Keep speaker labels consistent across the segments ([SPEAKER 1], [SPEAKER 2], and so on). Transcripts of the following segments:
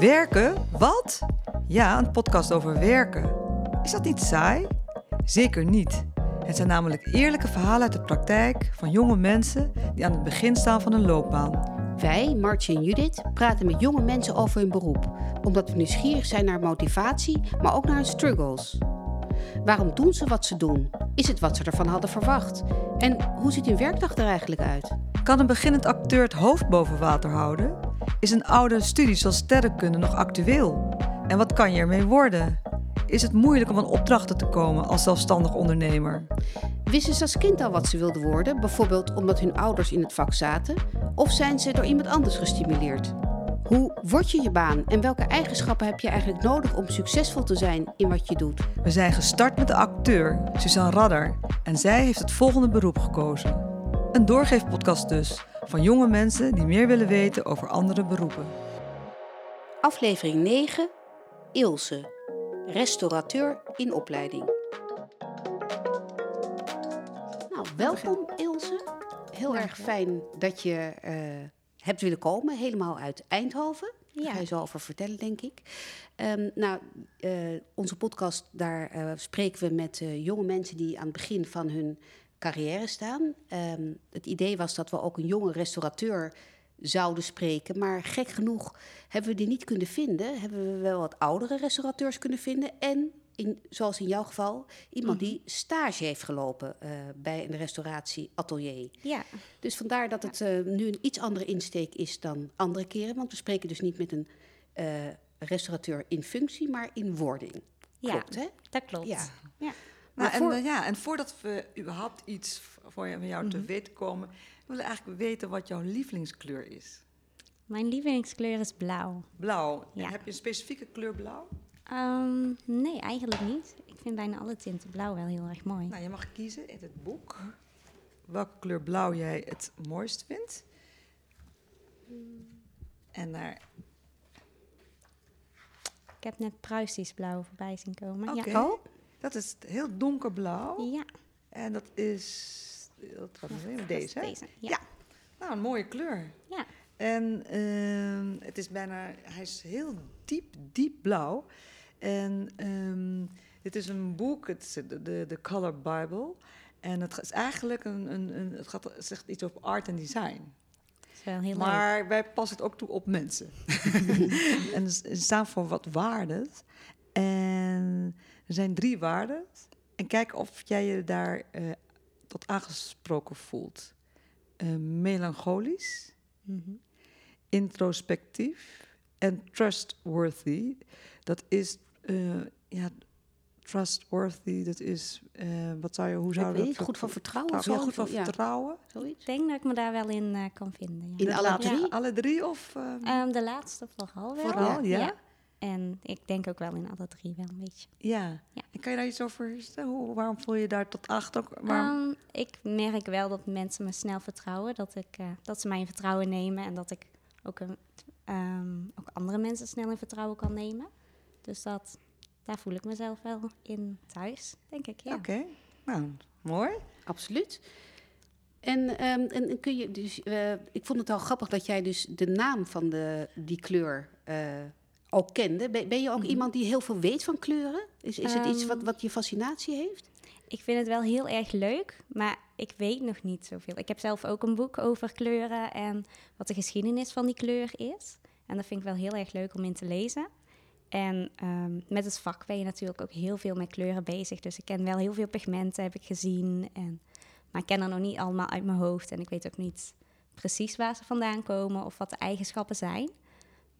[SPEAKER 1] Werken? Wat? Ja, een podcast over werken. Is dat niet saai? Zeker niet. Het zijn namelijk eerlijke verhalen uit de praktijk van jonge mensen die aan het begin staan van hun loopbaan.
[SPEAKER 2] Wij, Martje en Judith, praten met jonge mensen over hun beroep, omdat we nieuwsgierig zijn naar motivatie, maar ook naar hun struggles. Waarom doen ze wat ze doen? Is het wat ze ervan hadden verwacht? En hoe ziet hun werkdag er eigenlijk uit?
[SPEAKER 1] Kan een beginnend acteur het hoofd boven water houden? Is een oude studie zoals sterrenkunde nog actueel? En wat kan je ermee worden? Is het moeilijk om aan opdrachten te komen als zelfstandig ondernemer?
[SPEAKER 2] Wisten ze als kind al wat ze wilden worden, bijvoorbeeld omdat hun ouders in het vak zaten? Of zijn ze door iemand anders gestimuleerd? Hoe word je je baan en welke eigenschappen heb je eigenlijk nodig om succesvol te zijn in wat je doet?
[SPEAKER 1] We zijn gestart met de acteur, Suzanne Radder. En zij heeft het volgende beroep gekozen. Een doorgeefpodcast dus, van jonge mensen die meer willen weten over andere beroepen.
[SPEAKER 2] Aflevering 9, Ilse, restaurateur in opleiding. Nou, welkom Ilse. Heel erg fijn dat je eh, hebt willen komen, helemaal uit Eindhoven. Daar ga je zo over vertellen, denk ik. Ehm, nou, eh, onze podcast, daar eh, spreken we met jonge mensen die aan het begin van hun carrière staan. Ehm, het idee was dat we ook een jonge restaurateur zouden spreken. Maar gek genoeg hebben we die niet kunnen vinden. Hebben we wel wat oudere restaurateurs kunnen vinden. En, in, zoals in jouw geval, iemand die stage heeft gelopen eh, bij een restauratieatelier.
[SPEAKER 3] Ja,
[SPEAKER 2] Dus vandaar dat het eh, nu een iets andere insteek is dan andere keren. Want we spreken dus niet met een eh, restaurateur in functie, maar in wording.
[SPEAKER 3] ja
[SPEAKER 2] Klopt, hè?
[SPEAKER 3] dat klopt.
[SPEAKER 2] Ja.
[SPEAKER 3] Ja.
[SPEAKER 2] Voor-
[SPEAKER 1] en, eh, ja, en voordat we überhaupt iets voor je- van jou te weten komen, willen we eigenlijk weten wat jouw lievelingskleur is.
[SPEAKER 3] Mijn lievelingskleur is blauw.
[SPEAKER 1] Blauw.
[SPEAKER 3] Ja.
[SPEAKER 1] En heb je een specifieke kleur blauw?
[SPEAKER 3] Ehm, nee, eigenlijk niet. Ik vind bijna alle tinten blauw wel heel erg mooi.
[SPEAKER 1] Nou, je mag kiezen in het boek welke kleur blauw jij het mooist vindt. En daar.
[SPEAKER 3] Ik heb net Pruisisch blauw voorbij zien komen.
[SPEAKER 1] Oké.
[SPEAKER 3] Ja.
[SPEAKER 2] Oh,
[SPEAKER 1] Dat is heel donkerblauw.
[SPEAKER 3] Ja,
[SPEAKER 1] En dat is. Het?
[SPEAKER 3] dat
[SPEAKER 1] Deze,
[SPEAKER 3] is
[SPEAKER 1] hè?
[SPEAKER 3] deze. Ja.
[SPEAKER 1] Ja. Nou, een mooie kleur.
[SPEAKER 3] Ja.
[SPEAKER 1] En ehm, het is bijna, hij is heel diep, diep blauw. En ehm, dit is een boek, het is de, de, de Color Bible. En het is eigenlijk een, een, een het gaat, het zegt iets over art en design.
[SPEAKER 3] Dat is wel heel leuk.
[SPEAKER 1] Maar wij passen het ook toe op mensen. en ze staan voor wat waarden. En er zijn drie waarden. En kijk of jij je daar eh, tot aangesproken voelt. Eh, melancholisch,
[SPEAKER 3] Mhm.
[SPEAKER 1] introspectief en trustworthy. Dat is, eh, ja, trustworthy, dat is, eh, wat zou je, hoe zou
[SPEAKER 2] ik
[SPEAKER 1] je
[SPEAKER 2] weet
[SPEAKER 1] dat...
[SPEAKER 2] niet, goed van vertrouwen
[SPEAKER 1] Ja,
[SPEAKER 2] zo?
[SPEAKER 1] goed van
[SPEAKER 2] Ja,
[SPEAKER 1] vertrouwen.
[SPEAKER 2] zoiets.
[SPEAKER 3] Ik denk dat ik me daar wel in eh, kan vinden. Ja.
[SPEAKER 2] In alle drie?
[SPEAKER 1] Alle drie of... eh,
[SPEAKER 3] Ehm, de laatste vooral wel.
[SPEAKER 1] Vooral, ja?
[SPEAKER 3] En ik denk ook wel in alle drie wel een beetje.
[SPEAKER 1] Ja.
[SPEAKER 3] Ja.
[SPEAKER 1] En kan je daar iets over vertellen? Hoe, waarom voel je daar tot aangetrokken? Waarom-
[SPEAKER 3] Ehm, ik merk wel dat mensen me snel vertrouwen. Dat, ik, eh, dat ze mij in vertrouwen nemen. En dat ik ook, een, ehm, ook andere mensen snel in vertrouwen kan nemen. Dus dat, daar voel ik mezelf wel in thuis, denk ik. Ja.
[SPEAKER 1] Oké, nou, mooi.
[SPEAKER 2] Absoluut. En, ehm, en en kun je dus, eh, ik vond het al grappig dat jij dus de naam van de, die kleur eh, ook kende. Ben, ben je ook iemand die heel veel weet van kleuren? Is, is het iets wat,
[SPEAKER 3] Ehm.
[SPEAKER 2] wat je fascinatie heeft?
[SPEAKER 3] Ik vind het wel heel erg leuk, maar ik weet nog niet zoveel. Ik heb zelf ook een boek over kleuren en wat de geschiedenis van die kleur is. En dat vind ik wel heel erg leuk om in te lezen. En ehm, met het vak ben je natuurlijk ook heel veel met kleuren bezig. Dus ik ken wel heel veel pigmenten, heb ik gezien. En, maar ik ken er nog niet allemaal uit mijn hoofd. En ik weet ook niet precies waar ze vandaan komen of wat de eigenschappen zijn.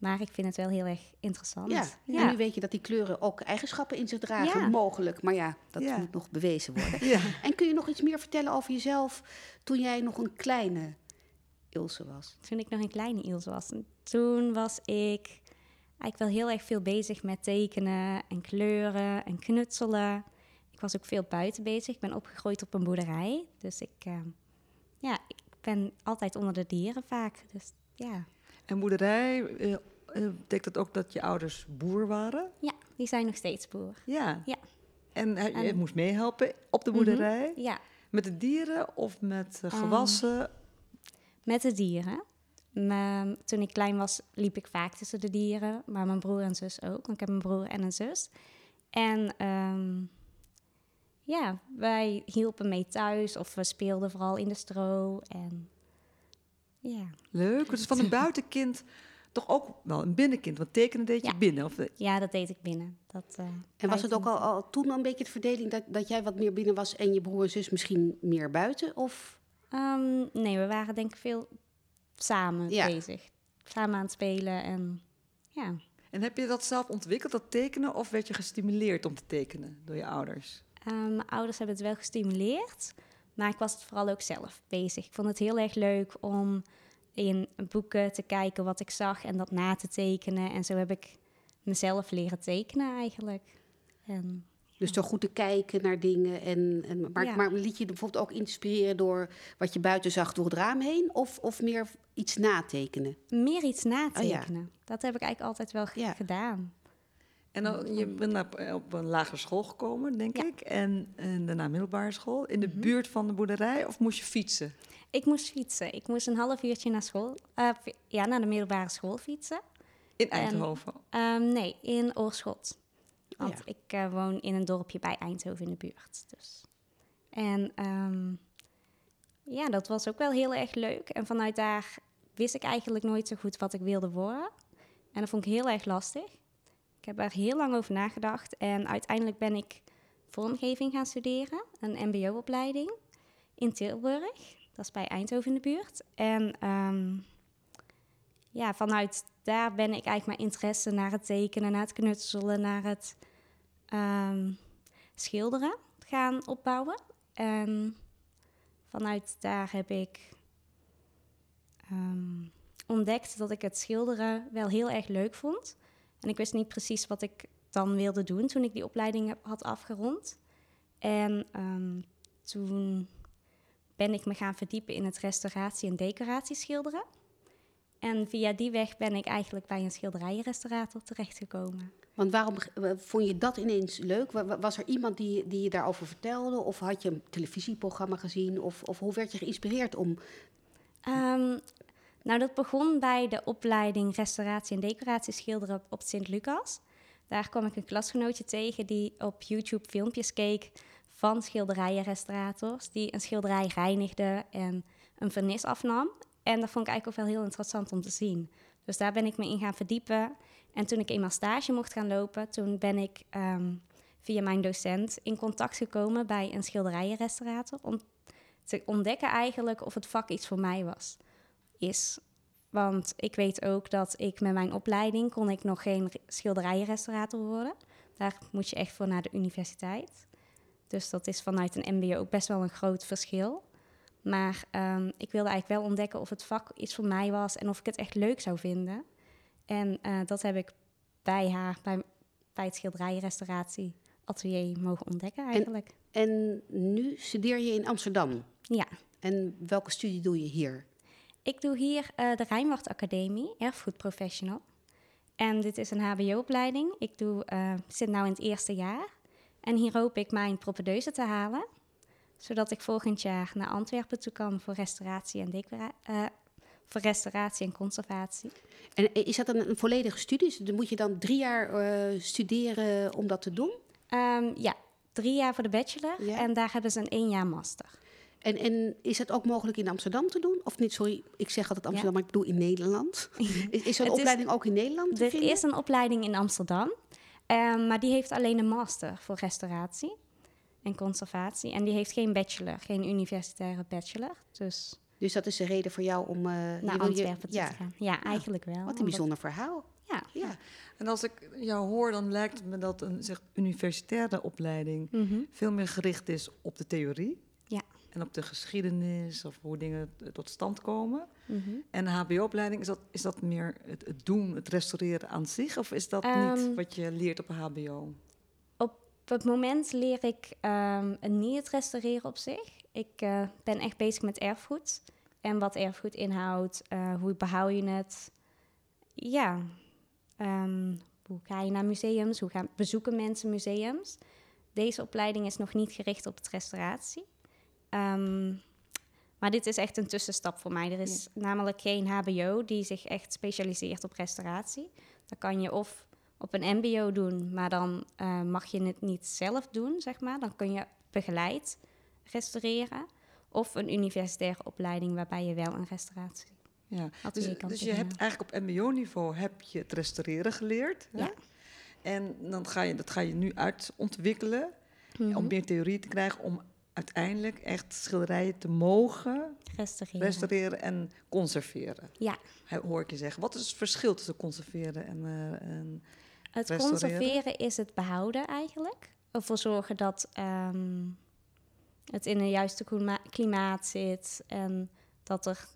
[SPEAKER 3] Maar ik vind het wel heel erg interessant.
[SPEAKER 2] Ja. En nu weet je dat die kleuren ook eigenschappen in zich dragen,
[SPEAKER 3] Ja.
[SPEAKER 2] mogelijk. Maar ja, dat
[SPEAKER 1] Ja.
[SPEAKER 2] moet nog bewezen worden.
[SPEAKER 1] Ja.
[SPEAKER 2] En kun je nog iets meer vertellen over jezelf toen jij nog een kleine Ilse was?
[SPEAKER 3] toen ik nog een kleine Ilse was. En toen was ik eigenlijk wel heel erg veel bezig met tekenen en kleuren en knutselen. Ik was ook veel buiten bezig. Ik ben opgegroeid op een boerderij. Dus ik, eh, ja, ik ben altijd onder de dieren vaak. Dus ja,
[SPEAKER 1] En boerderij, eh, eh, betekent dat ook dat je ouders boer waren?
[SPEAKER 3] ja die zijn nog steeds boer.
[SPEAKER 1] Ja.
[SPEAKER 3] Ja.
[SPEAKER 1] En hij- je moest meehelpen op de
[SPEAKER 3] Mhm.
[SPEAKER 1] boerderij?
[SPEAKER 3] Ja,
[SPEAKER 1] Met de dieren of met eh,
[SPEAKER 3] Ehm,
[SPEAKER 1] gewassen?
[SPEAKER 3] met de dieren. toen ik klein was, liep ik vaak tussen de dieren. Maar mijn broer en zus ook. Want ik heb een broer en een zus. En ehm, ja, wij hielpen mee thuis. Of we speelden vooral in de stro. En ja,
[SPEAKER 1] Leuk. Dus van een buitenkind toch ook wel een binnenkind. Want tekenen deed je
[SPEAKER 3] Ja.
[SPEAKER 1] binnen. Of,
[SPEAKER 3] ja dat deed ik binnen. Dat, eh,
[SPEAKER 2] En was het ook al,
[SPEAKER 3] 25.
[SPEAKER 2] al toen een beetje de verdeling dat, dat jij wat meer binnen was en je broer en zus misschien meer buiten? Of
[SPEAKER 3] Ehm, nee, we waren denk ik veel samen
[SPEAKER 2] Ja.
[SPEAKER 3] bezig. Samen aan het spelen en ja.
[SPEAKER 1] En heb je dat zelf ontwikkeld, dat tekenen? Of werd je gestimuleerd om te tekenen door je ouders?
[SPEAKER 3] Ehm, mijn ouders hebben het wel gestimuleerd, maar ik was het vooral ook zelf bezig. Ik vond het heel erg leuk om in boeken te kijken wat ik zag en dat na te tekenen. En zo heb ik mezelf leren tekenen eigenlijk. En
[SPEAKER 2] dus door goed te kijken naar dingen. En, en, maar,
[SPEAKER 3] Ja.
[SPEAKER 2] maar liet je bijvoorbeeld ook inspireren door wat je buiten zag door het raam heen? Of, of meer iets natekenen?
[SPEAKER 3] meer iets
[SPEAKER 2] Oh ja.
[SPEAKER 3] natekenen. Dat heb ik eigenlijk altijd wel gedaan.
[SPEAKER 1] En dan, je bent naar- op een lagere school gekomen, denk
[SPEAKER 3] Ja.
[SPEAKER 1] ik. En, en daarna middelbare school. In de
[SPEAKER 3] Mhm.
[SPEAKER 1] buurt van de boerderij? Of moest je fietsen?
[SPEAKER 3] Ik moest fietsen. Ik moest een half uurtje naar school, eh, ja, naar de middelbare school fietsen.
[SPEAKER 1] In Eindhoven.
[SPEAKER 3] Ehm, nee, in Oorschot. Want
[SPEAKER 2] ja.
[SPEAKER 3] ik eh, woon in een dorpje bij Eindhoven in de buurt. Dus. En ehm, ja, dat was ook wel heel erg leuk. En vanuit daar wist ik eigenlijk nooit zo goed wat ik wilde worden. En dat vond ik heel erg lastig. Ik heb er heel lang over nagedacht. En uiteindelijk ben ik vormgeving gaan studeren. Een mbo-opleiding in Tilburg. Dat is bij Eindhoven in de buurt. En ehm, ja, vanuit daar ben ik eigenlijk mijn interesse naar het tekenen, naar het knutselen, naar het ehm, schilderen gaan opbouwen. En vanuit daar heb ik ehm, ontdekt dat ik het schilderen wel heel erg leuk vond. En ik wist niet precies wat ik dan wilde doen toen ik die opleiding had afgerond. En ehm, toen ben ik me gaan verdiepen in het restauratie- en decoratieschilderen. En via die weg ben ik eigenlijk bij een schilderijenrestaurator terechtgekomen.
[SPEAKER 2] Want waarom vond je dat ineens leuk? Wa- wa- Was er iemand die, die je daarover vertelde? Of had je een televisieprogramma gezien? Of, of hoe werd je geïnspireerd om...
[SPEAKER 3] Ehm, nou, dat begon bij de opleiding restauratie en decoratie schilderen op, Sint-Lucas. Daar kwam ik een klasgenootje tegen die op YouTube filmpjes keek van schilderijenrestaurators. Die een schilderij reinigde en een vernis afnam. En dat vond ik eigenlijk ook wel heel interessant om te zien. Dus daar ben ik me in gaan verdiepen. En toen ik eenmaal stage mocht gaan lopen, toen ben ik ehm, via mijn docent in contact gekomen bij een schilderijenrestaurator. Om te ontdekken eigenlijk of het vak iets voor mij was. Is. Want ik weet ook dat ik met mijn opleiding kon ik nog geen re- schilderijenrestaurator worden. Daar moet je echt voor naar de universiteit. Dus dat is vanuit een mbo ook best wel een groot verschil. Maar ehm, ik wilde eigenlijk wel ontdekken of het vak iets voor mij was en of ik het echt leuk zou vinden. En eh, dat heb ik bij haar, bij, bij het schilderijenrestauratie atelier mogen ontdekken eigenlijk.
[SPEAKER 2] En nu studeer je in Amsterdam.
[SPEAKER 3] Ja.
[SPEAKER 2] En welke studie doe je hier?
[SPEAKER 3] Ik doe hier eh, de Rijnwacht Academie, Erfgoed Professional. En dit is een HBO-opleiding. Ik doe, eh, zit nu in het eerste jaar. En hier hoop ik mijn propedeuse te halen. Zodat ik volgend jaar naar Antwerpen toe kan voor restauratie en, eh, voor restauratie en conservatie.
[SPEAKER 2] En is dat een, een volledige studie? Dus moet je dan drie jaar studeren om dat te doen?
[SPEAKER 3] Ehm, ja, drie jaar voor de bachelor.
[SPEAKER 2] Ja.
[SPEAKER 3] En daar hebben ze een één jaar master.
[SPEAKER 2] En, en is het ook mogelijk in Amsterdam te doen? Of niet, sorry, ik zeg altijd Amsterdam, maar ik bedoel in Nederland. Is, is zo'n
[SPEAKER 3] Het is-
[SPEAKER 2] opleiding ook in Nederland te
[SPEAKER 3] Er
[SPEAKER 2] vinden?
[SPEAKER 3] is een opleiding in Amsterdam, ehm, maar die heeft alleen een master voor restauratie en conservatie. En die heeft geen bachelor, geen universitaire bachelor. Dus
[SPEAKER 2] Dus dat is de reden voor jou om... eh, je
[SPEAKER 3] naar
[SPEAKER 2] je-
[SPEAKER 3] Antwerpen
[SPEAKER 2] ja,
[SPEAKER 3] te gaan. Ja, eigenlijk wel.
[SPEAKER 2] Wat een
[SPEAKER 3] omdat-
[SPEAKER 2] bijzonder verhaal.
[SPEAKER 3] Ja.
[SPEAKER 2] Ja.
[SPEAKER 1] En als ik jou hoor, dan lijkt het me dat een zeg, universitaire opleiding
[SPEAKER 3] Mhm.
[SPEAKER 1] veel meer gericht is op de theorie. En op de geschiedenis of hoe dingen tot stand komen.
[SPEAKER 3] Mhm.
[SPEAKER 1] En HBO-opleiding, is dat, is dat meer het, het doen, het restaureren aan zich? Of is dat
[SPEAKER 3] Ehm,
[SPEAKER 1] niet wat je leert op een HBO?
[SPEAKER 3] Op het moment leer ik ehm, niet het restaureren op zich. Ik eh, ben echt bezig met erfgoed. En wat erfgoed inhoudt, eh, hoe behoud je het? Ja, ehm, hoe ga je naar museums? Hoe gaan, bezoeken mensen museums? Deze opleiding is nog niet gericht op het restauratie. Ehm, Maar dit is echt een tussenstap voor mij. Er is namelijk geen HBO die zich echt specialiseert op restauratie. Dan kan je of op een MBO doen, maar dan eh, mag je het niet zelf doen, zeg maar. Dan kun je begeleid restaureren. Of een universitaire opleiding waarbij je wel een restauratie.
[SPEAKER 1] Ja. Dus, dus je hebt eigenlijk op mbo-niveau heb je het restaureren geleerd. hè?
[SPEAKER 3] Ja.
[SPEAKER 1] En dan ga je, dat ga je nu uitontwikkelen
[SPEAKER 3] Mhm.
[SPEAKER 1] om meer theorie te krijgen om uiteindelijk echt schilderijen te mogen
[SPEAKER 3] Restaureren.
[SPEAKER 1] restaureren en conserveren.
[SPEAKER 3] Ja.
[SPEAKER 1] Hoor ik je zeggen. Wat is het verschil tussen conserveren en, eh, en
[SPEAKER 3] Het
[SPEAKER 1] Restaureren?
[SPEAKER 3] conserveren is het behouden eigenlijk. Ervoor zorgen dat ehm, het in een juiste klima- klimaat zit en dat, er,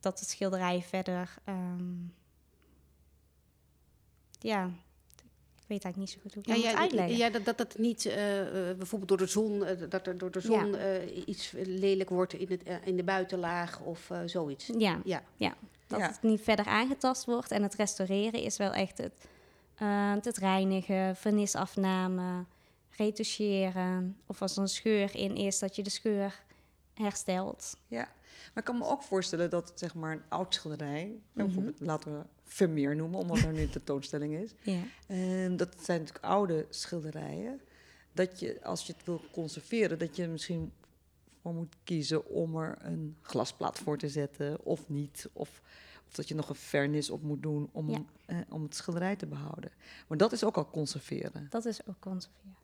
[SPEAKER 3] dat het schilderij verder. ehm, ja, weet eigenlijk niet zo goed hoe ik
[SPEAKER 2] Ja,
[SPEAKER 3] dat
[SPEAKER 2] ja,
[SPEAKER 3] moet uitleggen.
[SPEAKER 2] ja, dat, dat het niet eh, eh, bijvoorbeeld door de zon, eh, dat er door de zon
[SPEAKER 3] Ja.
[SPEAKER 2] eh, iets lelijk wordt in, het, in de buitenlaag of eh, zoiets.
[SPEAKER 3] Ja,
[SPEAKER 2] Ja.
[SPEAKER 3] dat
[SPEAKER 1] Ja.
[SPEAKER 3] het niet verder aangetast wordt. En het restaureren is wel echt het, eh, het reinigen, vernisafname, retoucheren. Of als er een scheur in is, dat je de scheur herstelt.
[SPEAKER 1] Ja, maar ik kan me ook voorstellen dat zeg maar een oud schilderij,
[SPEAKER 3] Mhm.
[SPEAKER 1] bijvoorbeeld laten we Vermeer noemen, omdat er nu een tentoonstelling is.
[SPEAKER 3] Ja.
[SPEAKER 1] En dat zijn natuurlijk oude schilderijen. Dat je, als je het wil conserveren, dat je misschien voor moet kiezen om er een glasplaat voor te zetten of niet. Of, of dat je nog een vernis op moet doen om,
[SPEAKER 3] Ja.
[SPEAKER 1] eh, om het schilderij te behouden. Maar dat is ook al conserveren.
[SPEAKER 3] Dat is ook conserveren.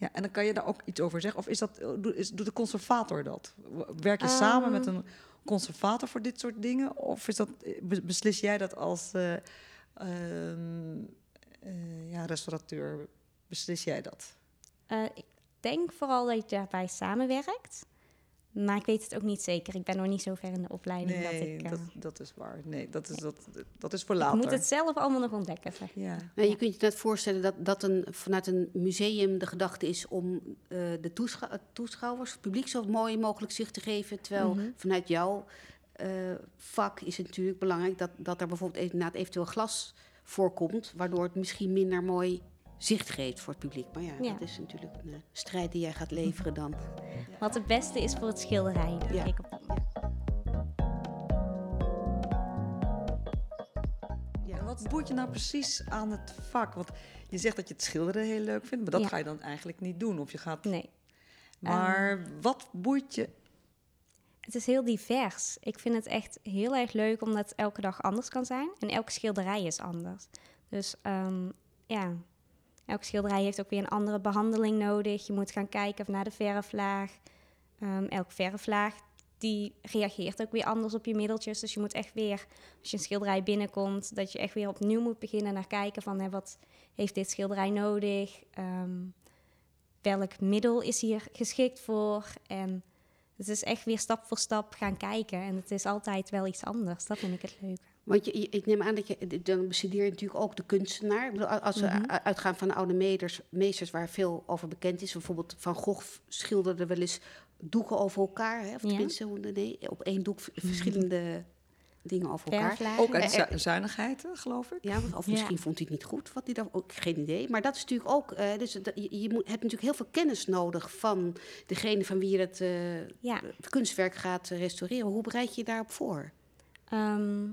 [SPEAKER 1] Ja, en dan kan je daar ook iets over zeggen. Of is dat, doe- is, doet de conservator dat? Werk je samen met
[SPEAKER 3] Ehm.
[SPEAKER 1] een conservator voor dit soort dingen? Of is dat, be- beslis jij dat als eh, ehm, eh, ja, restaurateur? Beslis jij dat?
[SPEAKER 3] Eh, ik denk vooral dat je daarbij samenwerkt. Maar ik weet het ook niet zeker. Ik ben nog niet zo ver in de opleiding dat ik... eh,
[SPEAKER 1] dat, dat is waar. Nee, dat is, dat, dat is voor
[SPEAKER 3] ik
[SPEAKER 1] later.
[SPEAKER 3] moet het zelf allemaal nog ontdekken. Zeg.
[SPEAKER 1] Ja.
[SPEAKER 2] Nou, je kunt je net voorstellen dat, dat een, vanuit een museum de gedachte is om eh, de toeschou- eh, toeschouwers, het publiek, zo mooi mogelijk zicht te geven. Terwijl
[SPEAKER 3] Mhm.
[SPEAKER 2] vanuit jouw eh, vak is het natuurlijk belangrijk dat, dat er bijvoorbeeld even- inderdaad eventueel glas voorkomt, waardoor het misschien minder mooi zicht geeft voor het publiek. Maar ja,
[SPEAKER 3] Ja.
[SPEAKER 2] dat is natuurlijk een eh, strijd die jij gaat leveren dan.
[SPEAKER 3] Wat het beste is voor het schilderij, denk
[SPEAKER 2] Ja.
[SPEAKER 3] ik. Op dat moment.
[SPEAKER 1] En wat boeit je nou precies aan het vak? Want je zegt dat je het schilderen heel leuk vindt, maar dat
[SPEAKER 3] Ja.
[SPEAKER 1] ga je dan eigenlijk niet doen. Of je gaat...
[SPEAKER 3] Nee,
[SPEAKER 1] Maar wat boeit je
[SPEAKER 3] het is heel divers. Ik vind het echt heel erg leuk omdat het elke dag anders kan zijn. En elke schilderij is anders. Dus ehm, ja, elke schilderij heeft ook weer een andere behandeling nodig. Je moet gaan kijken naar de verflaag. Ehm elke verflaag die reageert ook weer anders op je middeltjes. Dus je moet echt weer, als je een schilderij binnenkomt, dat je echt weer opnieuw moet beginnen naar kijken van hè, wat heeft dit schilderij nodig? Ehm, welk middel is hier geschikt voor? En het is echt weer stap voor stap gaan kijken. En het is altijd wel iets anders. Dat vind ik het leuk.
[SPEAKER 2] Want je, je- ik neem aan dat je, dan bestudeer je natuurlijk ook de kunstenaar. Ik bedoel, als we
[SPEAKER 3] Mhm.
[SPEAKER 2] uitgaan van oude meesters, meesters waar veel over bekend is. Bijvoorbeeld Van Gogh schilderde wel eens doeken over elkaar. Hè? Of
[SPEAKER 3] Ja.
[SPEAKER 2] tenminste, nee, op één doek v- verschillende dingen over elkaar.
[SPEAKER 3] Verflagen.
[SPEAKER 1] ook uit
[SPEAKER 2] Eh,
[SPEAKER 1] zu- zuinigheid, eh, geloof ik?
[SPEAKER 2] Ja, of
[SPEAKER 3] Ja.
[SPEAKER 2] misschien vond hij het niet goed, wat hij daar ook geen idee. Maar dat is natuurlijk ook, eh, dus dat- je, je moet, hebt natuurlijk heel veel kennis nodig van degene van wie je het, eh,
[SPEAKER 3] Ja.
[SPEAKER 2] het kunstwerk gaat eh, restaureren. Hoe bereid je je daarop voor?
[SPEAKER 3] Ehm,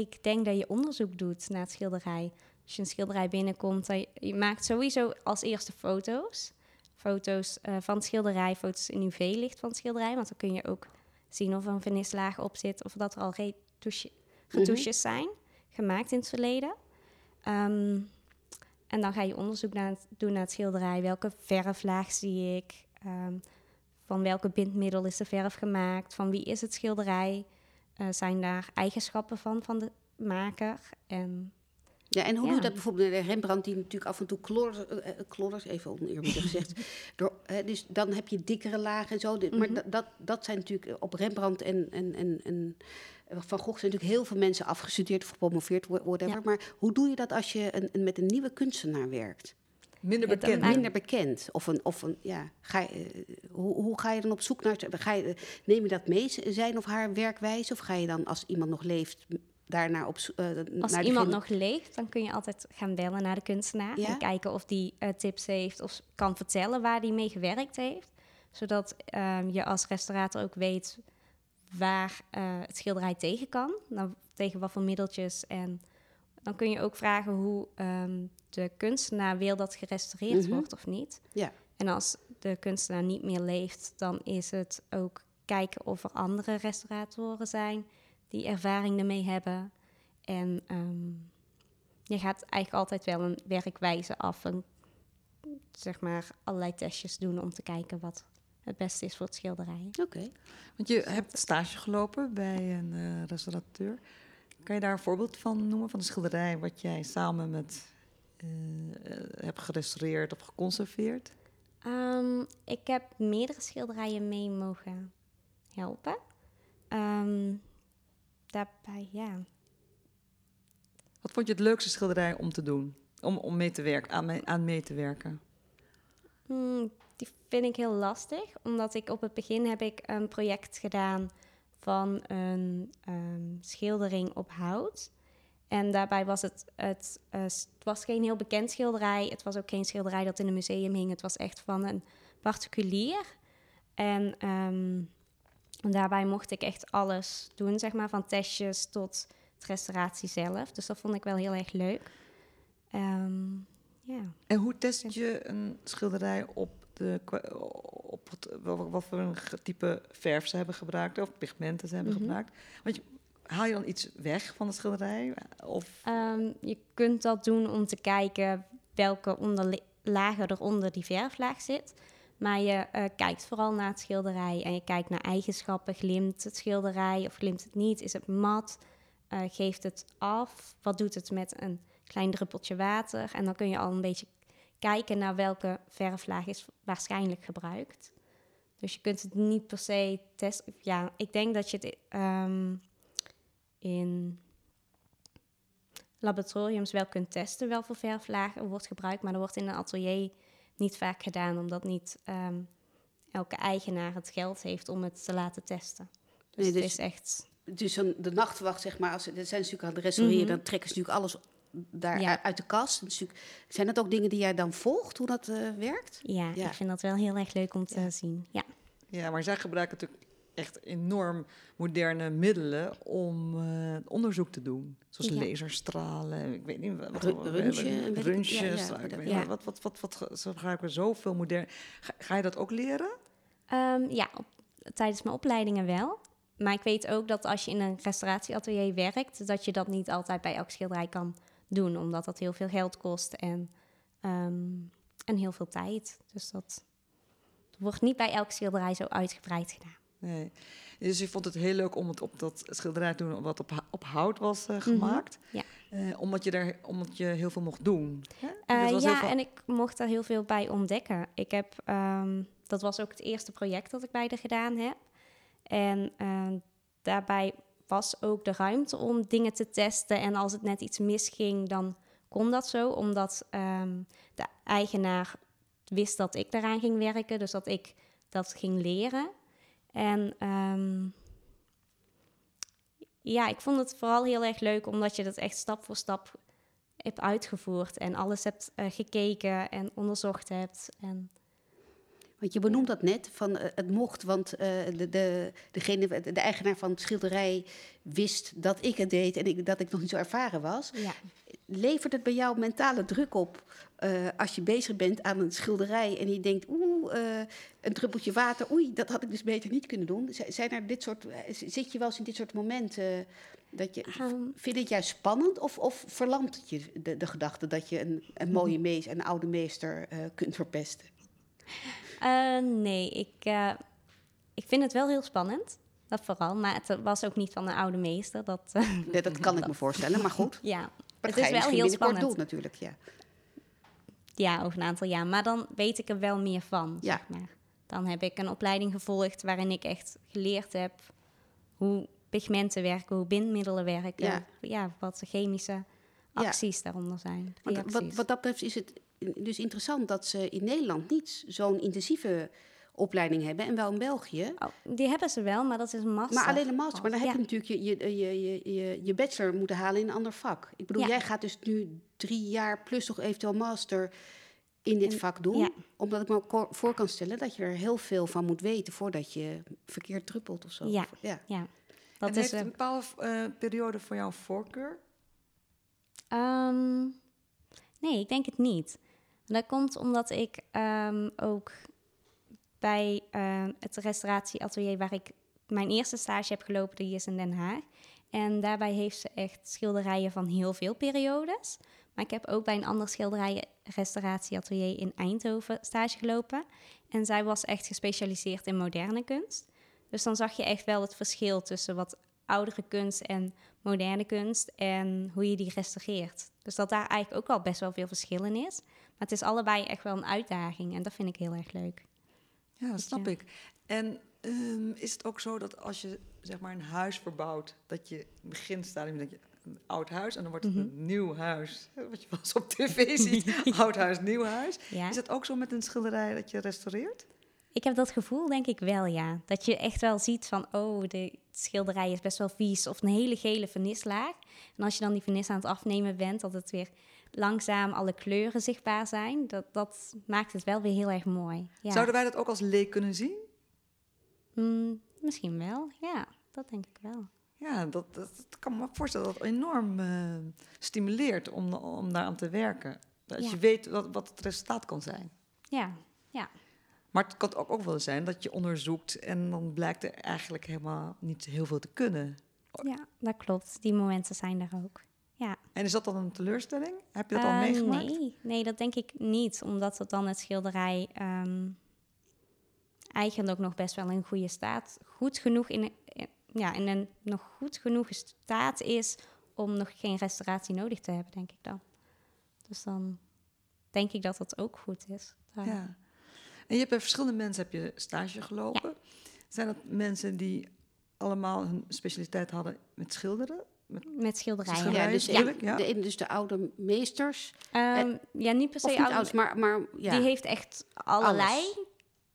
[SPEAKER 3] ik denk dat je onderzoek doet naar het schilderij. Als je een schilderij binnenkomt, dan je, je maakt sowieso als eerste foto's. Foto's eh, van het schilderij, foto's in UV-licht van het schilderij. Want dan kun je ook zien of er een vernislaag op zit of dat er al retouche- retouches zijn gemaakt in het verleden. Ehm, en dan ga je onderzoek naar het- doen naar het schilderij. Welke verflaag zie ik? Ehm, van welke bindmiddel is de verf gemaakt? Van wie is het schilderij? Eh, zijn daar eigenschappen van, van de maker? En
[SPEAKER 2] Ja, en hoe
[SPEAKER 3] Ja.
[SPEAKER 2] doe je dat bijvoorbeeld bij Rembrandt, die natuurlijk af en toe klodders, eh, eh, klodders even oneerbiedig gezegd. Door, hè, dus dan heb je dikkere lagen en zo. Dit- Maar
[SPEAKER 3] Mhm.
[SPEAKER 2] dat, dat, dat zijn natuurlijk op Rembrandt en, en, en, en Van Gogh zijn natuurlijk heel veel mensen afgestudeerd of gepromoveerd, wha- whatever.
[SPEAKER 3] Ja.
[SPEAKER 2] Maar hoe doe je dat als je een, een- met een nieuwe kunstenaar werkt?
[SPEAKER 1] Minder bekend.
[SPEAKER 2] Minder bekend. Of een, of een ja, ga je, eh, hoe, hoe ga je dan op zoek naar. Ga je, neem je dat mee, zijn of haar werkwijze? Of ga je dan, als iemand nog leeft, daarnaar op zo- eh,
[SPEAKER 3] als
[SPEAKER 2] naar
[SPEAKER 3] iemand nog leeft, dan kun je altijd gaan bellen naar de kunstenaar.
[SPEAKER 2] Ja?
[SPEAKER 3] En kijken of die eh, tips heeft of kan vertellen waar die mee gewerkt heeft. Zodat ehm, je als restaurator ook weet waar eh, het schilderij tegen kan. Tegen wat voor middeltjes. En dan kun je ook vragen hoe ehm, de kunstenaar wil dat gerestaureerd
[SPEAKER 2] Mhm.
[SPEAKER 3] wordt of niet.
[SPEAKER 2] Ja.
[SPEAKER 3] En als de kunstenaar niet meer leeft, dan is het ook kijken of er andere restauratoren zijn die ervaring ermee hebben. En ehm, je gaat eigenlijk altijd wel een werkwijze af en zeg maar allerlei testjes doen om te kijken wat het beste is voor het schilderij.
[SPEAKER 2] Oké.
[SPEAKER 1] Want je hebt stage gelopen bij een eh, restaurateur. Kan je daar een voorbeeld van noemen van een schilderij wat jij samen met eh, eh, hebt gerestaureerd of geconserveerd?
[SPEAKER 3] Ehm, ik heb meerdere schilderijen mee mogen helpen. Ehm, daarbij, ja.
[SPEAKER 1] Wat vond je het leukste schilderij om te doen? Om, om mee te werken, aan, mee, aan mee te werken?
[SPEAKER 3] Hmm, die vind ik heel lastig, omdat ik op het begin heb ik een project gedaan van een ehm, schildering op hout. En daarbij was het, het, eh, het was geen heel bekend schilderij. Het was ook geen schilderij dat in een museum hing. Het was echt van een particulier. En ehm, daarbij mocht ik echt alles doen, zeg maar, van testjes tot het restauratie zelf. Dus dat vond ik wel heel erg leuk. Ehm, ja.
[SPEAKER 1] En hoe test je een schilderij op, de, kwa- op het, wat voor een type verf ze hebben gebruikt of pigmenten ze hebben
[SPEAKER 3] Mhm.
[SPEAKER 1] gebruikt? Want je, haal je dan iets weg van het schilderij? Of
[SPEAKER 3] Ehm, je kunt dat doen om te kijken welke onderli- lagen er onder die verflaag zit. Maar je eh, kijkt vooral naar het schilderij en je kijkt naar eigenschappen. Glimt het schilderij of glimt het niet? Is het mat? Eh, geeft het af? Wat doet het met een klein druppeltje water? En dan kun je al een beetje kijken naar welke verflaag is waarschijnlijk gebruikt. Dus je kunt het niet per se testen. Ja, ik denk dat je het ehm, in laboratoriums wel kunt testen welke verflagen er wordt gebruikt, maar dat wordt in een atelier niet vaak gedaan, omdat niet ehm, elke eigenaar het geld heeft om het te laten testen. Dus,
[SPEAKER 2] Nee, dus-
[SPEAKER 3] het is echt...
[SPEAKER 2] Dus een, de nachtwacht, zeg maar, als dat zijn natuurlijk aan het restaureren,
[SPEAKER 3] Mhm.
[SPEAKER 2] dan trekken ze natuurlijk alles daar
[SPEAKER 3] Ja.
[SPEAKER 2] uit de kast. Natuurlijk- zijn dat ook dingen die jij dan volgt, hoe dat eh, werkt?
[SPEAKER 3] Ja,
[SPEAKER 2] Ja.
[SPEAKER 3] ik vind dat wel heel erg leuk om te
[SPEAKER 2] Ja.
[SPEAKER 3] zien. Ja.
[SPEAKER 1] Ja, maar zij gebruiken natuurlijk echt enorm moderne middelen om eh, onderzoek te doen. Zoals
[SPEAKER 3] Ja.
[SPEAKER 1] laserstralen, ik weet niet wat. Wat- wat, wat, wat, wat, wat, ze gebruiken zoveel modern. Ga, ga je dat ook leren?
[SPEAKER 3] Ehm, ja, op, tijdens mijn opleidingen wel. Maar ik weet ook dat als je in een restauratieatelier werkt, dat je dat niet altijd bij elk schilderij kan doen, omdat dat heel veel geld kost en, ehm, en heel veel tijd. Dus dat wordt niet bij elk schilderij zo uitgebreid gedaan.
[SPEAKER 1] Nee. Dus je vond het heel leuk om het op dat schilderij te doen wat op, op hout was
[SPEAKER 3] Mhm.
[SPEAKER 1] eh, gemaakt.
[SPEAKER 3] ja.
[SPEAKER 1] Eh, omdat, je daar, omdat je heel veel mocht doen. Hè?
[SPEAKER 3] Eh,
[SPEAKER 1] was
[SPEAKER 3] ja,
[SPEAKER 1] veel-
[SPEAKER 3] en ik mocht er heel veel bij ontdekken. Ik heb, ehm, dat was ook het eerste project dat ik bij de gedaan heb. En daarbij was ook de ruimte om dingen te testen. En als het net iets misging, dan kon dat zo. Omdat ehm, de eigenaar wist dat ik daaraan ging werken. Dus dat ik dat ging leren. En ehm, ja, ik vond het vooral heel erg leuk, omdat je dat echt stap voor stap hebt uitgevoerd en alles hebt eh, gekeken en onderzocht hebt. En
[SPEAKER 2] Want je benoemt dat net, van eh, het mocht, want eh, de, de, degene, de eigenaar van het schilderij wist dat ik het deed en ik, dat ik nog niet zo ervaren was.
[SPEAKER 3] ja,
[SPEAKER 2] Levert het bij jou mentale druk op eh, als je bezig bent aan een schilderij en je denkt, oeh, eh, een druppeltje water, oei, dat had ik dus beter niet kunnen doen. Zijn er dit soort, zit je wel eens in dit soort momenten dat je,
[SPEAKER 3] Ehm,
[SPEAKER 2] vind je het juist spannend of, of verlamt het je de, de gedachte dat je een, een mooie meester, een oude meester kunt verpesten?
[SPEAKER 3] Eh, nee, ik, eh, ik vind het wel heel spannend. Dat vooral, maar het was ook niet van een oude meester. Dat, eh,
[SPEAKER 2] dat kan ik me voorstellen, maar goed.
[SPEAKER 3] ja,
[SPEAKER 2] Maar
[SPEAKER 3] het is wel heel spannend.
[SPEAKER 2] natuurlijk, ja.
[SPEAKER 3] Ja, over een aantal jaar. Maar dan weet ik er wel meer van,
[SPEAKER 2] Ja.
[SPEAKER 3] zeg maar. Dan heb ik een opleiding gevolgd waarin ik echt geleerd heb hoe pigmenten werken, hoe bindmiddelen werken.
[SPEAKER 2] Ja.
[SPEAKER 3] Ja, wat de
[SPEAKER 2] Ja.
[SPEAKER 3] acties daaronder zijn.
[SPEAKER 2] Wat,
[SPEAKER 3] reacties.
[SPEAKER 2] wat dat betreft is het dus interessant dat ze in Nederland niet zo'n intensieve opleiding hebben en wel in België.
[SPEAKER 3] Oh, die hebben ze wel, maar dat is een master.
[SPEAKER 2] Maar alleen een master. Maar dan heb
[SPEAKER 3] Ja.
[SPEAKER 2] je natuurlijk je, je, je, je, je, bachelor moeten halen in een ander vak. Ik bedoel,
[SPEAKER 3] Ja.
[SPEAKER 2] jij gaat dus nu drie jaar plus nog eventueel master in dit
[SPEAKER 3] En-
[SPEAKER 2] vak doen.
[SPEAKER 3] Ja,
[SPEAKER 2] Omdat ik me voor kan stellen dat je er heel veel van moet weten voordat je verkeerd druppelt of zo.
[SPEAKER 3] Ja.
[SPEAKER 2] ja.
[SPEAKER 3] Ja, dat
[SPEAKER 1] en
[SPEAKER 3] is
[SPEAKER 1] heeft een bepaalde eh, periode voor jou voorkeur?
[SPEAKER 3] Ehm, nee, ik denk het niet. Dat komt omdat ik ehm, ook bij ehm, het restauratieatelier waar ik mijn eerste stage heb gelopen, die is in Den Haag. En daarbij heeft ze echt schilderijen van heel veel periodes. Maar ik heb ook bij een ander schilderijen-restauratieatelier in Eindhoven stage gelopen. En zij was echt gespecialiseerd in moderne kunst. Dus dan zag je echt wel het verschil tussen wat oudere kunst en moderne kunst en hoe je die restaureert. Dus dat daar eigenlijk ook al best wel veel verschil in is. Maar het is allebei echt wel een uitdaging en dat vind ik heel erg leuk.
[SPEAKER 1] Ja, dat snap ik. En ehm, is het ook zo dat als je zeg maar een huis verbouwt, dat je in het beginstadium denk je een oud huis en dan wordt het
[SPEAKER 3] Mhm.
[SPEAKER 1] een nieuw huis. Wat je wel eens op tv ziet, oud huis, nieuw huis.
[SPEAKER 3] Ja.
[SPEAKER 1] Is het ook zo met een schilderij dat je restaureert?
[SPEAKER 3] Ik heb dat gevoel denk ik wel, ja. Dat je echt wel ziet van, oh, de schilderij is best wel vies. Of een hele gele vernislaag. En als je dan die vernis aan het afnemen bent, dat het weer langzaam alle kleuren zichtbaar zijn. Dat, dat maakt het wel weer heel erg mooi. Ja.
[SPEAKER 1] Zouden wij dat ook als leek kunnen zien?
[SPEAKER 3] Mm, misschien wel, ja. Dat denk ik wel.
[SPEAKER 1] Ja, dat, dat, dat kan me voorstellen dat het enorm eh, stimuleert om, om daaraan te werken. Dat
[SPEAKER 3] Ja.
[SPEAKER 1] je weet wat, wat het resultaat kan zijn.
[SPEAKER 3] Ja.
[SPEAKER 1] Maar het kan ook, ook wel zijn dat je onderzoekt en dan blijkt er eigenlijk helemaal niet heel veel te kunnen.
[SPEAKER 3] Ja, dat klopt. Die momenten zijn er ook. Ja.
[SPEAKER 1] En is dat dan een teleurstelling? Heb je dat al
[SPEAKER 3] Eh,
[SPEAKER 1] meegemaakt?
[SPEAKER 3] Nee, nee, dat denk ik niet. Omdat het dan het schilderij ehm, eigenlijk nog best wel in goede staat, goed genoeg in, in- ja, in een nog goed genoeg staat is om nog geen restauratie nodig te hebben, denk ik dan. Dus dan denk ik dat dat ook goed is. Daar-
[SPEAKER 1] Ja. En je hebt bij verschillende mensen heb je stage gelopen. Zijn dat mensen die allemaal hun specialiteit hadden met schilderen?
[SPEAKER 3] Met schilderijen.
[SPEAKER 1] Schilderijen,
[SPEAKER 2] Ja, dus, ja. De, dus de oude meesters.
[SPEAKER 3] Ehm, ja, niet per se oude-
[SPEAKER 2] oud, maar, maar ja.
[SPEAKER 3] Die heeft echt allerlei,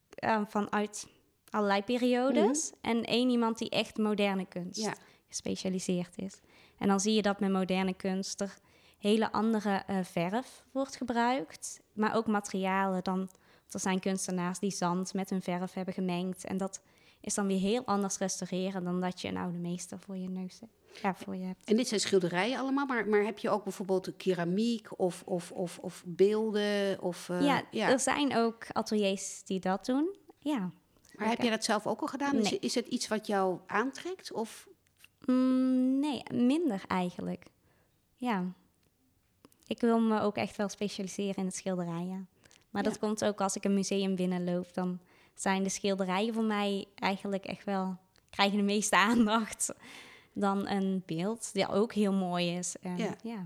[SPEAKER 3] eh, vanuit allerlei periodes. En één iemand die echt moderne kunst
[SPEAKER 2] Ja.
[SPEAKER 3] gespecialiseerd is. En dan zie je dat met moderne kunst er hele andere eh, verf wordt gebruikt. Maar ook materialen. Dan, er zijn kunstenaars die zand met hun verf hebben gemengd. En dat is dan weer heel anders restaureren dan dat je een oude meester voor je neus hebt. Ja, voor je hebt.
[SPEAKER 2] En dit zijn schilderijen allemaal, maar, maar heb je ook bijvoorbeeld keramiek of, of, of, of beelden? Of, eh,
[SPEAKER 3] ja,
[SPEAKER 2] ja.
[SPEAKER 3] er zijn ook ateliers die dat doen. Ja,
[SPEAKER 2] Maar heb jij dat zelf ook al gedaan? Is, is het iets wat jou aantrekt? Of
[SPEAKER 3] Mm, nee, minder eigenlijk. Ja. Ik wil me ook echt wel specialiseren in het schilderijen. Maar dat komt ook als ik een museum binnenloop. Dan zijn de schilderijen voor mij eigenlijk echt wel... krijgen de meeste aandacht dan een beeld, die ook heel mooi is. En,
[SPEAKER 2] Ja.
[SPEAKER 3] ja.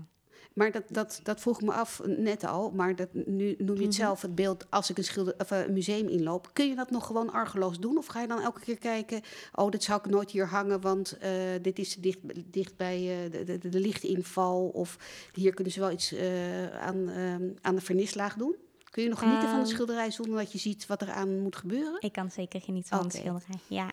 [SPEAKER 2] Maar dat, dat, dat vroeg me af net al, maar dat, nu noem je het zelf het beeld als ik een, schilder, of eh, een museum inloop. Kun je dat nog gewoon argeloos doen? Of ga je dan elke keer kijken, oh, dit zou ik nooit hier hangen, want eh, dit is dicht, dicht bij eh, de, de, de lichtinval. Of hier kunnen ze wel iets aan, ehm, aan de vernislaag doen. Kun je nog genieten van een
[SPEAKER 3] Ehm.
[SPEAKER 2] schilderij zonder dat je ziet wat er aan moet gebeuren?
[SPEAKER 3] Ik kan zeker genieten van
[SPEAKER 2] Oké.
[SPEAKER 3] een schilderij. Ja.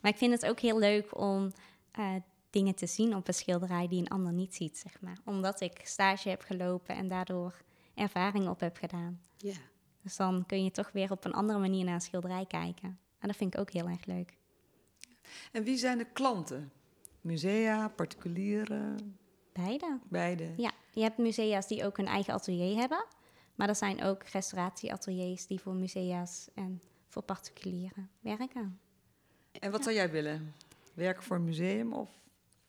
[SPEAKER 3] Maar ik vind het ook heel leuk om eh, dingen te zien op een schilderij die een ander niet ziet, zeg maar. Omdat ik stage heb gelopen en daardoor ervaring op heb gedaan.
[SPEAKER 2] Ja.
[SPEAKER 3] Dus dan kun je toch weer op een andere manier naar een schilderij kijken. En dat vind ik ook heel erg leuk.
[SPEAKER 1] En wie zijn de klanten? Musea, particulieren,
[SPEAKER 3] Beide.
[SPEAKER 1] beide?
[SPEAKER 3] Ja, je hebt musea's die ook een eigen atelier hebben. Maar er zijn ook restauratieateliers die voor musea's en voor particulieren werken.
[SPEAKER 1] En wat zou jij willen? Werken voor een museum of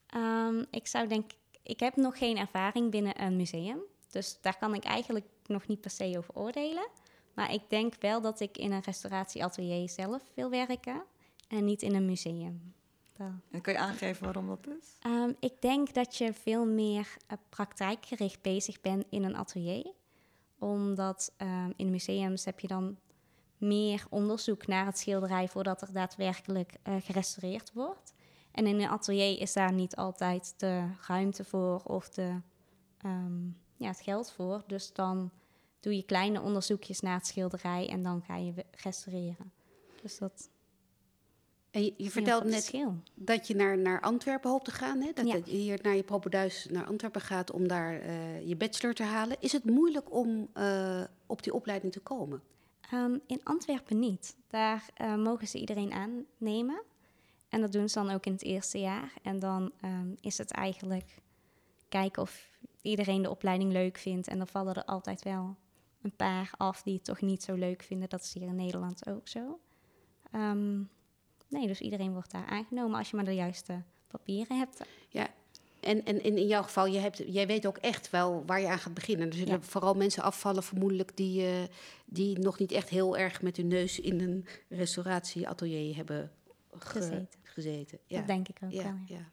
[SPEAKER 3] Ehm, ik zou denk ik heb nog geen ervaring binnen een museum. Dus daar kan ik eigenlijk nog niet per se over oordelen. Maar ik denk wel dat ik in een restauratieatelier zelf wil werken en niet in een museum. Dat-
[SPEAKER 1] En kan je aangeven waarom dat is?
[SPEAKER 3] Ehm, ik denk dat je veel meer eh, praktijkgericht bezig bent in een atelier. Omdat ehm, in museums heb je dan meer onderzoek naar het schilderij voordat er daadwerkelijk eh, gerestaureerd wordt. En in een atelier is daar niet altijd de ruimte voor of de, ehm, ja, het geld voor. Dus dan doe je kleine onderzoekjes naar het schilderij en dan ga je restaureren. Dus dat
[SPEAKER 2] En je,
[SPEAKER 3] een
[SPEAKER 2] net
[SPEAKER 3] verschil.
[SPEAKER 2] dat je naar, naar Antwerpen hoopt te gaan. Hè? Dat,
[SPEAKER 3] Ja.
[SPEAKER 2] dat je hier naar je propenduis naar Antwerpen gaat om daar eh, je bachelor te halen. Is het moeilijk om eh, op die opleiding te komen?
[SPEAKER 3] Ehm, in Antwerpen niet. Daar eh, mogen ze iedereen aannemen. En dat doen ze dan ook in het eerste jaar. En dan ehm, is het eigenlijk kijken of iedereen de opleiding leuk vindt. En dan vallen er altijd wel een paar af die het toch niet zo leuk vinden. Dat is hier in Nederland ook zo. Ehm, nee, dus iedereen wordt daar aangenomen als je maar de juiste papieren hebt.
[SPEAKER 2] Ja, en, en in jouw geval, je hebt, jij weet ook echt wel waar je aan gaat beginnen. Er zullen
[SPEAKER 3] Ja.
[SPEAKER 2] vooral mensen afvallen, vermoedelijk, die, eh, die nog niet echt heel erg met hun neus in een restauratieatelier hebben ge-
[SPEAKER 3] Gezeten.
[SPEAKER 2] gezeten. Ja.
[SPEAKER 3] Dat denk ik ook
[SPEAKER 2] ja,
[SPEAKER 3] wel. ja.
[SPEAKER 2] ja.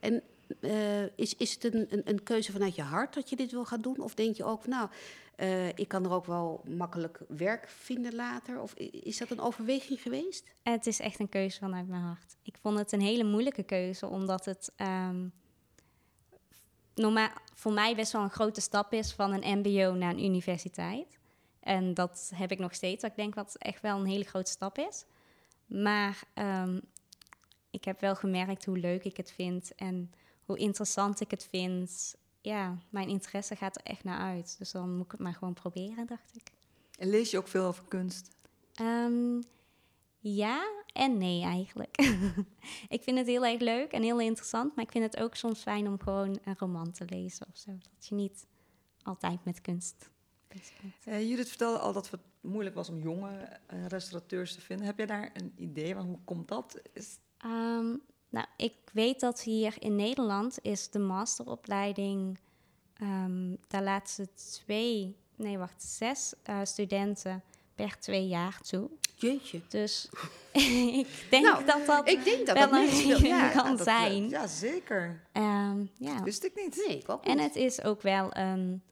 [SPEAKER 2] En eh, is, is het een, een, keuze vanuit je hart dat je dit wil gaan doen? Of denk je ook, nou, eh, ik kan er ook wel makkelijk werk vinden later? Of is dat een overweging geweest?
[SPEAKER 3] Het is echt een keuze vanuit mijn hart. Ik vond het een hele moeilijke keuze, omdat het ehm, normaal, voor mij best wel een grote stap is van een MBO naar een universiteit. En dat heb ik nog steeds. Dat ik denk dat het echt wel een hele grote stap is. Maar ehm, ik heb wel gemerkt hoe leuk ik het vind en hoe interessant ik het vind. Ja, mijn interesse gaat er echt naar uit. Dus dan moet ik het maar gewoon proberen, dacht ik.
[SPEAKER 1] En lees je ook veel over kunst?
[SPEAKER 3] Ehm, ja en nee eigenlijk. ik vind het heel erg leuk en heel interessant, maar ik vind het ook soms fijn om gewoon een roman te lezen of zo. Dat je niet altijd met kunst bezig bent.
[SPEAKER 1] Eh, Judith vertelde al dat het moeilijk was om jonge eh, restaurateurs te vinden. Heb jij daar een idee van hoe komt dat? Is,
[SPEAKER 3] Ehm, nou, ik weet dat hier in Nederland is de masteropleiding, ehm daar laten ze twee, nee wacht, zes eh, studenten per twee jaar toe.
[SPEAKER 2] Jeetje.
[SPEAKER 3] Dus ik denk
[SPEAKER 2] Nou,
[SPEAKER 3] dat dat
[SPEAKER 2] Ik denk dat
[SPEAKER 3] wel
[SPEAKER 2] dat
[SPEAKER 3] een
[SPEAKER 2] wil- ja.
[SPEAKER 3] kan
[SPEAKER 1] dat,
[SPEAKER 3] zijn.
[SPEAKER 1] Ja, zeker.
[SPEAKER 3] Ehm, ja.
[SPEAKER 1] Wist ik niet.
[SPEAKER 2] Nee, ik ook
[SPEAKER 3] En het is ook wel een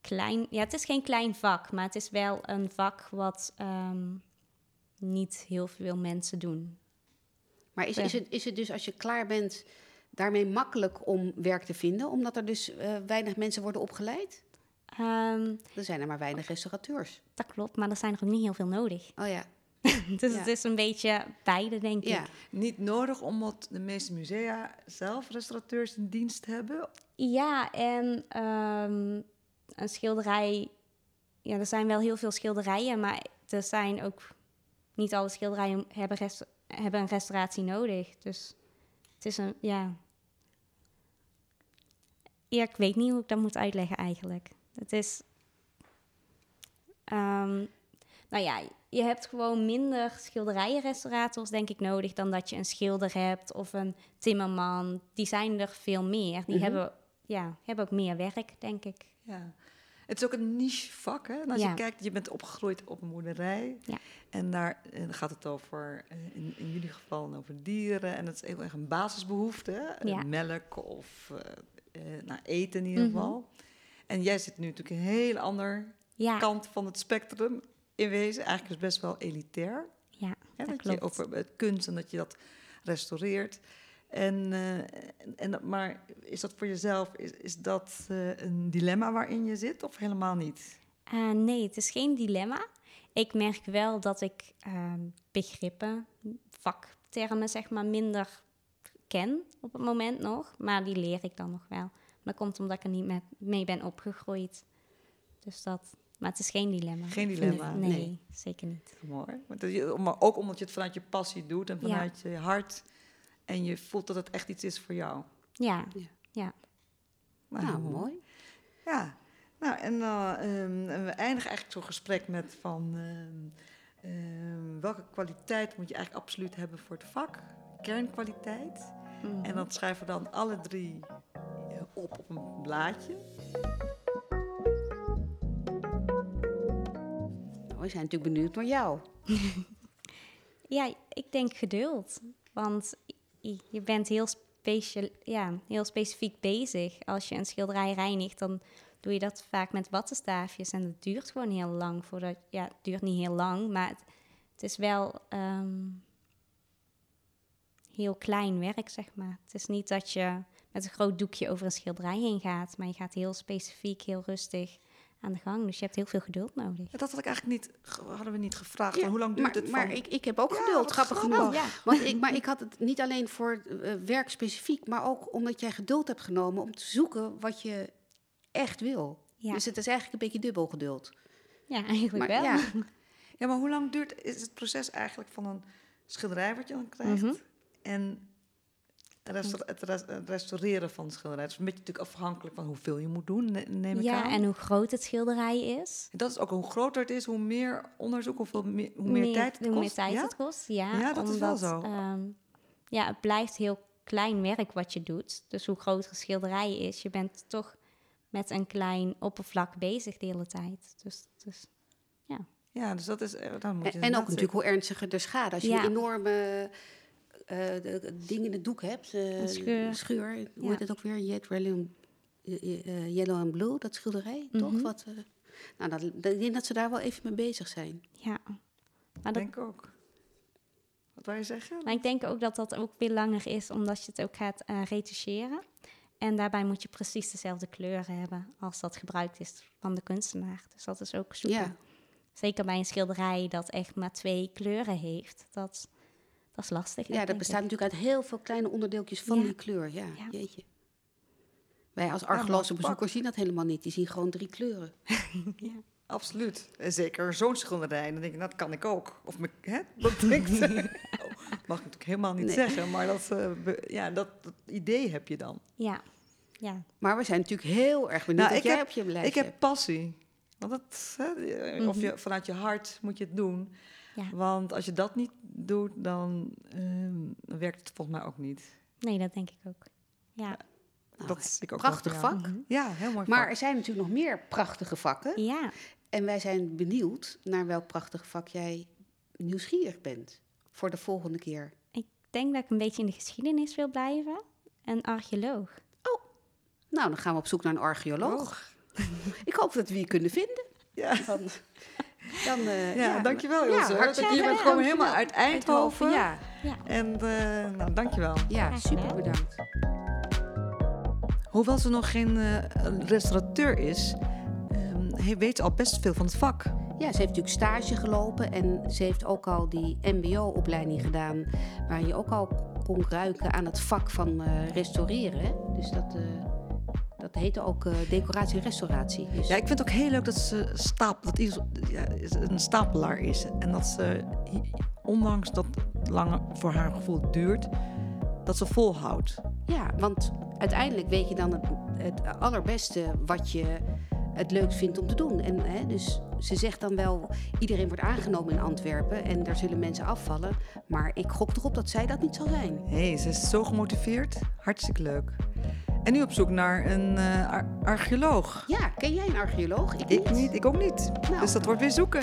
[SPEAKER 3] klein, ja, het is geen klein vak, maar het is wel een vak wat ehm, niet heel veel mensen doen.
[SPEAKER 2] Maar is,
[SPEAKER 3] Ja.
[SPEAKER 2] is, het, is het dus als je klaar bent daarmee makkelijk om werk te vinden? Omdat er dus eh, weinig mensen worden opgeleid?
[SPEAKER 3] Ehm,
[SPEAKER 2] Er zijn er maar weinig restaurateurs.
[SPEAKER 3] dat klopt, maar er zijn er ook niet heel veel nodig.
[SPEAKER 2] Oh ja.
[SPEAKER 3] dus
[SPEAKER 2] Ja.
[SPEAKER 3] het is een beetje beide, denk
[SPEAKER 2] Ja.
[SPEAKER 3] ik.
[SPEAKER 1] Niet nodig omdat de meeste musea zelf restaurateurs in dienst hebben.
[SPEAKER 3] Ja, en ehm, een schilderij... Ja, er zijn wel heel veel schilderijen, maar er zijn ook... Niet alle schilderijen hebben, rest, hebben een restauratie nodig. Dus het is een... Ja. ja, ik weet niet hoe ik dat moet uitleggen eigenlijk. Het is... ehm, nou ja, je hebt gewoon minder schilderijenrestaurators, denk ik, nodig dan dat je een schilder hebt of een timmerman. Die zijn er veel meer. Die
[SPEAKER 2] Mhm.
[SPEAKER 3] hebben, ja, hebben ook meer werk, denk ik.
[SPEAKER 1] Ja. Het is ook een niche vak. Hè? En als
[SPEAKER 3] Ja.
[SPEAKER 1] je kijkt, je bent opgegroeid op een boerderij.
[SPEAKER 3] Ja.
[SPEAKER 1] En daar eh, gaat het over, eh, in, in jullie geval, over dieren. En het is heel erg een basisbehoefte. Eh,
[SPEAKER 3] Ja.
[SPEAKER 1] Melk of eh, nou, eten in ieder
[SPEAKER 3] Mhm.
[SPEAKER 1] geval. En jij zit nu natuurlijk een hele ander kant van het spectrum in wezen. Eigenlijk is het best wel elitair.
[SPEAKER 3] ja
[SPEAKER 1] Hè?
[SPEAKER 3] dat
[SPEAKER 1] dat
[SPEAKER 3] klopt.
[SPEAKER 1] je over het kunst en dat je dat restaureert. En, eh, en, maar is dat voor jezelf, is, is dat eh, een dilemma waarin je zit of helemaal niet?
[SPEAKER 3] Eh, nee, het is geen dilemma. Ik merk wel dat ik ehm, begrippen, vaktermen zeg maar, minder ken op het moment nog. Maar die leer ik dan nog wel. Maar dat komt omdat ik er niet met, mee ben opgegroeid. Dus dat, maar het is geen dilemma.
[SPEAKER 1] Geen dilemma,
[SPEAKER 3] nee,
[SPEAKER 2] nee.
[SPEAKER 3] zeker niet.
[SPEAKER 1] Mooi. Maar, ook omdat je het vanuit je passie doet en
[SPEAKER 3] Ja.
[SPEAKER 1] vanuit je hart. En je voelt dat het echt iets is voor jou.
[SPEAKER 3] Ja,
[SPEAKER 2] Nou, mooi.
[SPEAKER 1] Ja, nou en eh, ehm, we eindigen eigenlijk zo'n gesprek met van ehm, ehm, welke kwaliteit moet je eigenlijk absoluut hebben voor het vak? Kernkwaliteit.
[SPEAKER 3] Mhm.
[SPEAKER 1] En dat schrijven we dan alle drie eh, op op een blaadje.
[SPEAKER 2] Nou, we zijn natuurlijk benieuwd naar jou.
[SPEAKER 3] Ja, ik denk geduld. Want je- bent heel, special, ja, heel specifiek bezig. Als je een schilderij reinigt, dan doe je dat vaak met wattenstaafjes. En dat duurt gewoon heel lang. Voordat, ja, het duurt niet heel lang, maar het, het is wel ehm, heel klein werk, zeg maar. Het is niet dat je met een groot doekje over een schilderij heen gaat. Maar je gaat heel specifiek, heel rustig aan de gang. Dus je hebt heel veel geduld nodig.
[SPEAKER 1] Dat had ik eigenlijk niet, hadden we niet gevraagd.
[SPEAKER 2] Ja,
[SPEAKER 1] hoe lang duurt
[SPEAKER 2] maar,
[SPEAKER 1] het?
[SPEAKER 2] Maar
[SPEAKER 1] van-
[SPEAKER 2] ik, ik heb ook
[SPEAKER 1] Ja,
[SPEAKER 2] geduld, grappig genoeg.
[SPEAKER 3] ja.
[SPEAKER 2] Want ik, maar ik had het niet alleen voor eh, werk specifiek, maar ook omdat jij geduld hebt genomen om te zoeken wat je echt wil.
[SPEAKER 3] Ja,
[SPEAKER 2] Dus het is eigenlijk een beetje dubbel geduld.
[SPEAKER 3] ja eigenlijk
[SPEAKER 2] Maar
[SPEAKER 3] wel.
[SPEAKER 2] ja,
[SPEAKER 1] Ja, maar hoe lang duurt is het proces eigenlijk van een schilderij wat je dan krijgt
[SPEAKER 3] Mhm.
[SPEAKER 1] en het, resta- het res- het restaureren van de schilderij? Het is een beetje natuurlijk afhankelijk van hoeveel je moet doen, ne- neem ik
[SPEAKER 3] Ja,
[SPEAKER 1] aan.
[SPEAKER 3] en hoe groot het schilderij is.
[SPEAKER 1] Dat is ook hoe groter het is, hoe meer onderzoek, hoeveel meer, hoe meer, tijd het
[SPEAKER 3] hoe
[SPEAKER 1] kost.
[SPEAKER 3] meer tijd
[SPEAKER 1] ja?
[SPEAKER 3] het kost, ja.
[SPEAKER 1] Ja, dat is wel zo.
[SPEAKER 3] ehm, ja, het blijft heel klein werk wat je doet. Dus hoe groter een schilderij is, je bent toch met een klein oppervlak bezig de hele tijd. Dus, dus
[SPEAKER 1] Ja, dus dat is. eh, Dan moet je
[SPEAKER 2] En, en ook natuurlijk hoe ernstiger de schade. Als je
[SPEAKER 3] Ja.
[SPEAKER 2] een enorme de- de ding in het doek hebt. eh,
[SPEAKER 3] Een scheur.
[SPEAKER 2] scheur. Hoe
[SPEAKER 3] Ja.
[SPEAKER 2] heet het ook weer? Yellow, eh, Yellow and Blue, dat schilderij, toch?
[SPEAKER 3] Mhm.
[SPEAKER 2] Wat, eh, nou, dat, dat- ik denk dat ze daar wel even mee bezig zijn.
[SPEAKER 3] ja. Maar, dat,
[SPEAKER 1] denk ik ook. Wat wou je zeggen?
[SPEAKER 3] maar ik denk ook dat dat ook weer langer is, omdat je het ook gaat eh retoucheren. En daarbij moet je precies dezelfde kleuren hebben als dat gebruikt is van de kunstenaar. Dus dat is ook super.
[SPEAKER 2] Ja.
[SPEAKER 3] Zeker bij een schilderij dat echt maar twee kleuren heeft. Dat, dat is lastig.
[SPEAKER 2] Ja, dat
[SPEAKER 3] ik.
[SPEAKER 2] bestaat natuurlijk uit heel veel kleine onderdeeltjes van
[SPEAKER 3] Ja.
[SPEAKER 2] die kleur. Ja,
[SPEAKER 3] Ja.
[SPEAKER 2] jeetje. Wij als
[SPEAKER 1] pak.
[SPEAKER 2] bezoekers zien dat helemaal niet. Die zien gewoon drie kleuren.
[SPEAKER 1] Absoluut. En zeker zo'n schilderij. Dan denk ik, dat kan ik ook. Of me, hè? Dat denkt. oh, dat mag ik natuurlijk helemaal niet
[SPEAKER 2] Nee.
[SPEAKER 1] zeggen, maar dat, eh, be- ja, dat, dat idee heb je dan.
[SPEAKER 3] Ja, ja.
[SPEAKER 2] Maar we zijn natuurlijk heel erg benieuwd
[SPEAKER 1] Nou,
[SPEAKER 2] wat
[SPEAKER 1] ik
[SPEAKER 2] jij
[SPEAKER 1] heb-
[SPEAKER 2] op je lijstje
[SPEAKER 1] Ik heb passie. Want dat, hè, of
[SPEAKER 3] Mhm.
[SPEAKER 1] je, vanuit je hart moet je het doen.
[SPEAKER 3] Ja.
[SPEAKER 1] Want als je dat niet doet, dan, ehm, dan werkt het volgens mij ook niet.
[SPEAKER 3] Nee, dat denk ik ook. Ja,
[SPEAKER 2] Nou,
[SPEAKER 1] dat is ik ook
[SPEAKER 2] prachtig vak.
[SPEAKER 3] Mhm.
[SPEAKER 1] Ja, heel mooi
[SPEAKER 2] Maar
[SPEAKER 1] vak.
[SPEAKER 2] er zijn natuurlijk nog meer prachtige vakken.
[SPEAKER 3] ja.
[SPEAKER 2] En wij zijn benieuwd naar welk prachtig vak jij nieuwsgierig bent voor de volgende keer.
[SPEAKER 3] ik denk dat ik een beetje in de geschiedenis wil blijven. Een archeoloog.
[SPEAKER 2] Nou, dan gaan we op zoek naar een archeoloog. Ik hoop dat we je kunnen vinden.
[SPEAKER 1] Ja.
[SPEAKER 2] Dan, eh,
[SPEAKER 1] Ja, dankjewel Ilse.
[SPEAKER 2] Ja,
[SPEAKER 1] dat
[SPEAKER 2] hartstikke
[SPEAKER 1] je bent gewoon helemaal uit Eindhoven.
[SPEAKER 2] Ja,
[SPEAKER 3] Ja.
[SPEAKER 1] En eh, nou, dankjewel.
[SPEAKER 2] ja super bedankt.
[SPEAKER 1] Hoewel ze nog geen eh, restaurateur is, ehm, weet al best veel van het vak.
[SPEAKER 2] Ja, ze heeft natuurlijk stage gelopen en ze heeft ook al die MBO-opleiding gedaan, waar je ook al kon ruiken aan het vak van eh, restaureren. Dus dat, eh, dat heette ook eh, decoratie en restauratie. Dus,
[SPEAKER 1] Ja, ik vind het ook heel leuk dat ze stap, dat Iris, ja, een stapelaar is. En dat ze, ondanks dat het lang voor haar gevoel duurt, dat ze volhoudt.
[SPEAKER 2] ja, want uiteindelijk weet je dan het, het allerbeste wat je het leukst vindt om te doen. En, hè, dus ze zegt dan wel, iedereen wordt aangenomen in Antwerpen en daar zullen mensen afvallen. Maar ik gok erop dat zij dat niet zal zijn.
[SPEAKER 1] Hé, hey, ze is zo gemotiveerd. Hartstikke leuk. En nu op zoek naar een eh, archeoloog.
[SPEAKER 2] Ja, ken jij een archeoloog?
[SPEAKER 1] Ik, niet. ik ook niet.
[SPEAKER 2] Nou.
[SPEAKER 1] Dus dat wordt weer zoeken.